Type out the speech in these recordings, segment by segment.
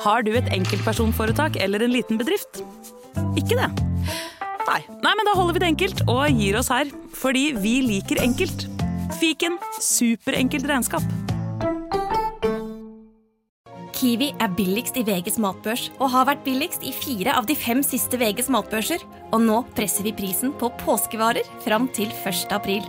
Har du et enkeltpersonforetak eller en liten bedrift? Ikke det? Nei. Nei, men da holder vi det enkelt og gir oss her. Fordi vi liker enkelt. Fiken superenkelt regnskap. Kiwi er billigst i VGs matbørs og har vært billigst i fire av de fem siste VGs matbørser. Og nå presser vi prisen på påskevarer fram til 1. april.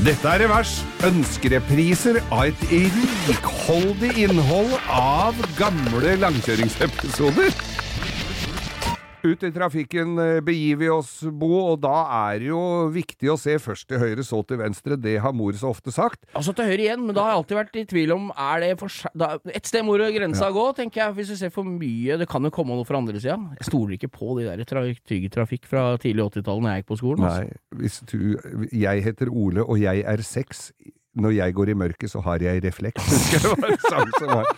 Dette er Revers. Ønskerepriser av et rikholdig innhold av gamle langkjøringsepisoder. Ut i trafikken eh, begir vi oss, Bo, og da er det jo viktig å se først til høyre, så til venstre. Det har mor så ofte sagt. Altså til høyre igjen, men da har jeg alltid vært i tvil om Er det for da, Et sted må grensa grensa gå, tenker jeg. Hvis du ser for mye Det kan jo komme noe fra andre sida. Jeg stoler ikke på de der tra Trafikk fra tidlig 80-tallet når jeg gikk på skolen. Altså. Nei, hvis du Jeg heter Ole, og jeg er seks. Når jeg går i mørket, så har jeg refleks. Det var en sang som var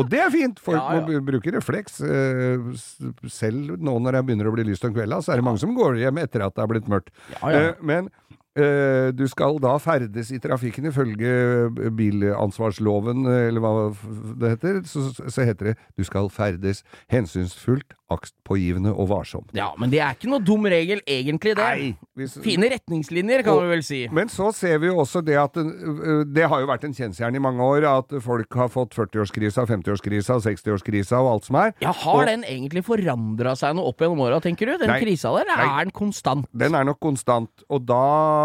Og det er fint! Folk Ja, ja. må bruke refleks. eh, Selv nå når det begynner å bli lyst om kvelda, så er det mange som går hjem etter at det er blitt mørkt. Ja, ja. Eh, Men du skal da ferdes i trafikken ifølge bilansvarsloven, eh, eller hva det heter. Så, så heter det du skal ferdes hensynsfullt, aktpågivende og varsomt. Ja, men det er ikke noe dum regel, egentlig, det. Nei, hvis- Fine retningslinjer, kan Og- vi vel si. Men så ser vi jo også det at Det har jo vært en kjensgjerne i mange år at folk har fått 40-årskrisa, 50-årskrisa, 60-årskrisa og alt som er. Ja, Har Og- den egentlig forandra seg noe opp gjennom åra, tenker du? Den Nei. krisa der, Nei. er den konstant? Den er nok konstant. Og da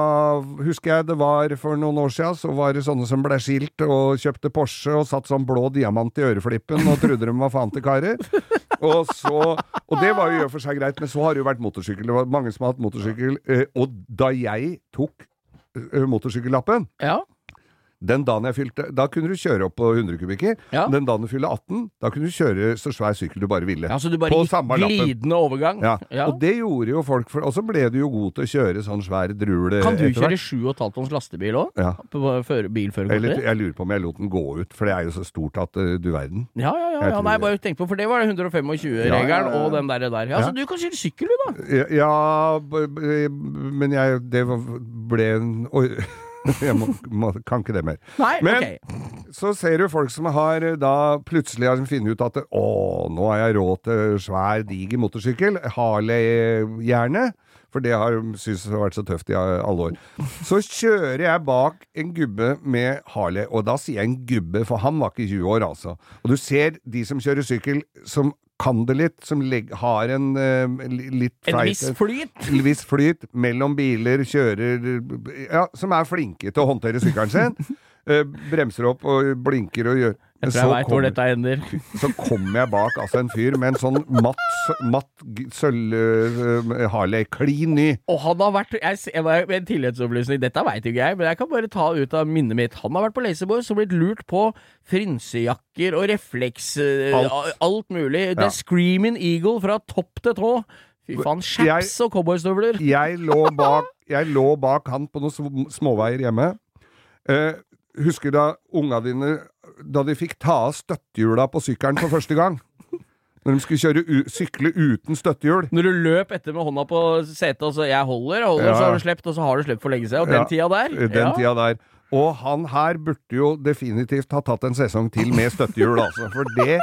husker jeg det var for noen år siden, så var det sånne som ble skilt og kjøpte Porsche og satt sånn blå diamant i øreflippen og trodde de var faen til karer. Og, så, og det var jo i og for seg greit, men så har det jo vært motorsykkel. Det var mange som har hatt motorsykkel. eh, Og da jeg tok eh, motorsykkellappen Ja. Den dagen jeg fylte Da kunne du kjøre opp på 100 kubikker. Ja. Den dagen du fyller 18, da kunne du kjøre så svær sykkel du bare ville. ja, Så du bare På samme glidende overgang? Ja. Ja. Og det gjorde jo folk, for, og så ble du jo god til å kjøre sånn svær drule Kan du kjøre 7,5 tonns lastebil òg? Ja. Bilførerkortet? jeg lurer på om jeg lot den gå ut, for det er jo så stort at uh, du verden. Ja, ja, ja. Jeg ja. Nei, jeg bare tenk på, for det var det 125-regelen Ja, ja, ja. og den der. der. Ja. Så du kan kjøre sykkel, du, da. Ja, men jeg Det ble en Oi. Jeg må, må, kan ikke det mer. Nei, Men okay. så ser du folk som har eh, da plutselig har funnet ut at å, nå har jeg råd til svær, diger motorsykkel. Harley gjerne. For det har syntes har vært så tøft i alle år. Så kjører jeg bak en gubbe med Harley, og da sier jeg en gubbe, for han var ikke 20 år, altså. Og du ser de som kjører sykkel, som kan det litt, som legg, har en uh, li- litt En viss flyt. en viss flyt mellom biler, kjører Ja, som er flinke til å håndtere sykkelen sin. eh, bremser opp og blinker og gjør Jeg tror jeg veit hvor dette ender. så kommer jeg bak altså en fyr med en sånn matt, matt sølv uh, Harley, klin ny. Og han har vært jeg, jeg, bare- En tilleggsopplysning, dette veit ikke jeg, men jeg kan bare ta ut av minnet mitt. Han har vært på Laserboys og blitt lurt på frynsejakker og refleks Uh, Alt. alt. mulig. The Ja. Screaming Eagle fra topp til tå. Fy faen, Jeg- chaps og cowboystøvler. Jeg lå bak, jeg lå bak han på noen småveier hjemme. Eh, husker da unga dine Da de fikk ta av støttehjula på sykkelen for første gang? Når de skulle kjøre sykle uten støttehjul? Når du løp etter med hånda på setet og så 'jeg holder', holder, Ja. så har du sluppet, og så har du sluppet for lenge siden. Og den Ja, tida der. Den ja. tida der. Og han her burde jo definitivt ha tatt en sesong til med støttehjul, altså. For det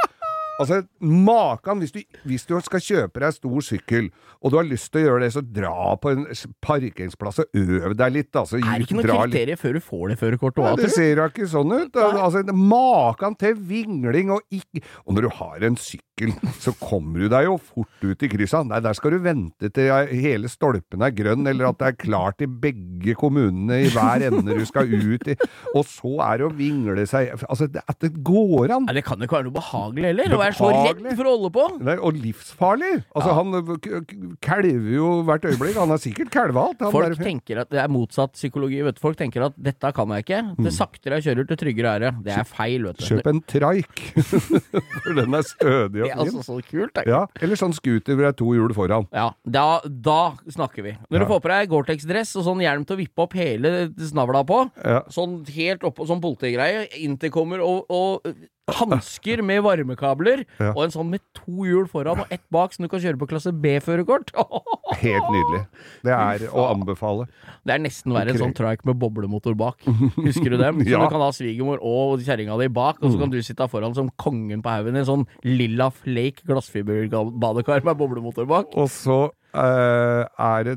Altså, Makan hvis du, hvis du skal kjøpe deg stor sykkel, og du har lyst til å gjøre det, så dra på en parkeringsplass og øv deg litt. Altså, Er det ikke noe kriterium før du får det førerkortet òg, det ser da ikke sånn ut. Altså, Makan til vingling og ikke Og når du har en sykkel, så kommer du deg jo fort ut i kryssa. Nei, der skal du vente til hele stolpen er grønn, eller at det er klart i begge kommunene i hver ende du skal ut i. Og så er det å vingle seg Altså, at det går an. Nei, Det kan jo ikke være noe behagelig heller. Er så redd for å holde på. Nei, og livsfarlig! Altså, han ø, k- k- kalver jo hvert øyeblikk. Han har sikkert kalva alt. Folk tenker at Det er motsatt psykologi. vet du. Folk tenker at 'dette kan jeg ikke'. Det saktere jeg kjører, til tryggere er det. Det er feil, vet du. Mm. Kjøp en traik, for den er stødig Det og er fin. altså så kult. Det. Ja, eller sånn scooter hvor det er to hjul foran. Ja, da, da snakker vi. Når Ja. du får på deg Gore-Tex-dress og sånn hjelm til å vippe opp hele snavla på, Ja. sånn helt oppå sånn politigreie, intercomer og, og hansker med varmekabler, Ja. og en sånn med to hjul foran og ett bak, så du kan kjøre på klasse B-førerkort. Helt nydelig. Det er å anbefale. Det er nesten verre en sånn trike med boblemotor bak. Husker du dem? Så Ja. du kan ha svigermor og kjerringa di bak, og så kan du sitte foran som kongen på haugen i en sånn lilla flake glassfiberbadekar med boblemotor bak. Og så Uh, er det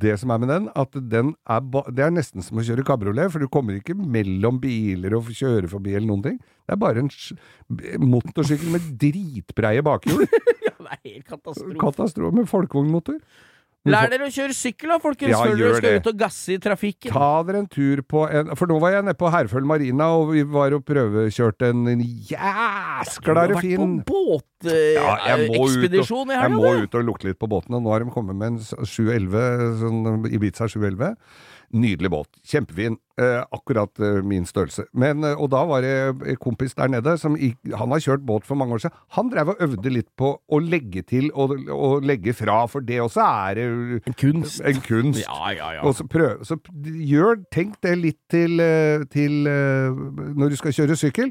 det som er med den, at den er ba det er nesten som å kjøre kabriolet, for du kommer ikke mellom biler og kjøre forbi eller noen ting. Det er bare en motorsykkel med dritbreie bakhjul. Ja, det er helt katastrofe. Katastrofe med folkevognmotor. Lær dere å kjøre sykkel da, folkens, Ja, før dere skal det. ut og gasse i trafikken. Ta dere en tur på en For nå var jeg nede på Herføl Marina, og vi var og prøvekjørte en jæsklare fin Du har vært på og, ekspedisjon i jeg må ut og lukte litt på båten, nå har de kommet med en s- 711, sånn Ibiza 711. Nydelig båt. Kjempefin. Eh, akkurat eh, min størrelse. Men, eh, og da var det en kompis der nede som gikk, Han har kjørt båt for mange år siden. Han drev og øvde litt på å legge til og, og legge fra, for det også er eh, En kunst. en kunst. Ja, ja, ja. Og så prøv, så gjør, tenk det litt til, eh, til eh, når du skal kjøre sykkel.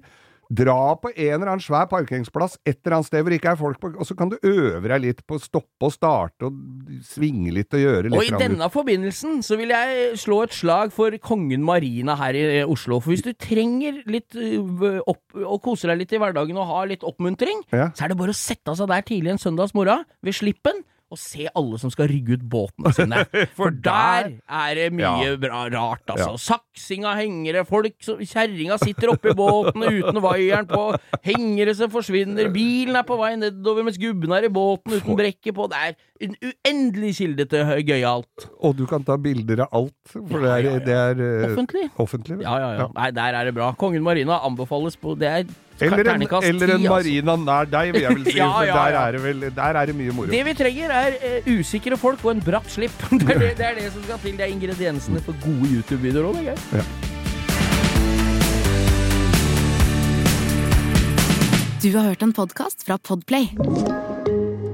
Dra på en eller annen svær parkeringsplass et eller annet sted hvor det ikke er folk på, og så kan du øve deg litt på å stoppe og starte og svinge litt og gjøre litt. Og i denne ut. forbindelsen så vil jeg slå et slag for Kongen Marina her i eh, Oslo. For hvis du trenger litt øh, opp, å kose deg litt i hverdagen og ha litt oppmuntring, Ja. så er det bare å sette seg der tidlig en søndags morgen ved slippen. Og se alle som skal rygge ut båtene sine. For der er det mye bra rart, altså. Ja. Saksinga hengere, folk Kjerringa sitter oppi båten uten vaieren på, hengere som forsvinner, bilen er på vei nedover mens gubben er i båten uten brekket på. Det er en uendelig kilde til gøyalt. Og du kan ta bilder av alt, for det er. Det er eh, Offentlig. offentlig. Ja, ja, ja. Nei, der er det bra. Kongen Marina anbefales på Det er Eller en, eller en 10, altså. marina nær deg, vil jeg vel si. Ja, ja, ja, der, er det vel, der er det mye moro. Det vi trenger, er uh, usikre folk og en bratt slipp. Det er det, det er det som skal til. Det er ingrediensene for gode YouTube-videoer òg. Det. Du har hørt en podkast fra Podplay.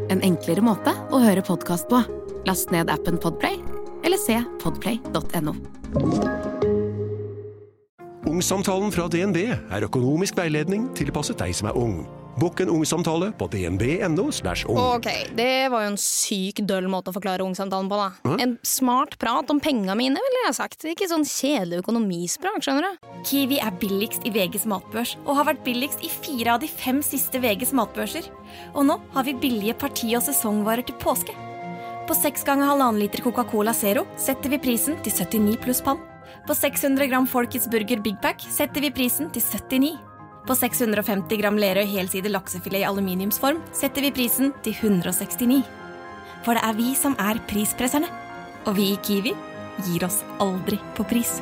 En enklere måte å høre podkast på. Last ned appen Podplay, eller se podplay.no. Ungsamtalen fra DNB er økonomisk veiledning tilpasset deg som er ung. Bokk en ungsamtale på dnb.no. ung. Ok, det var jo en syk døll måte å forklare ungsamtalen på, da. En smart prat om penga mine, ville jeg sagt. Ikke sånn kjedelig økonomisprat, skjønner du. Kiwi er billigst i VGs matbørs og har vært billigst i fire av de fem siste VGs matbørser. Og nå har vi billige parti- og sesongvarer til påske. På seks ganger halvannen liter Coca-Cola Zero setter vi prisen til 79 pluss pann. På 600 gram Folkets Burger Big Pack setter vi prisen til 79. På 650 gram Lerøy helside laksefilet i aluminiumsform setter vi prisen til 169. For det er vi som er prispresserne. Og vi i Kiwi gir oss aldri på pris.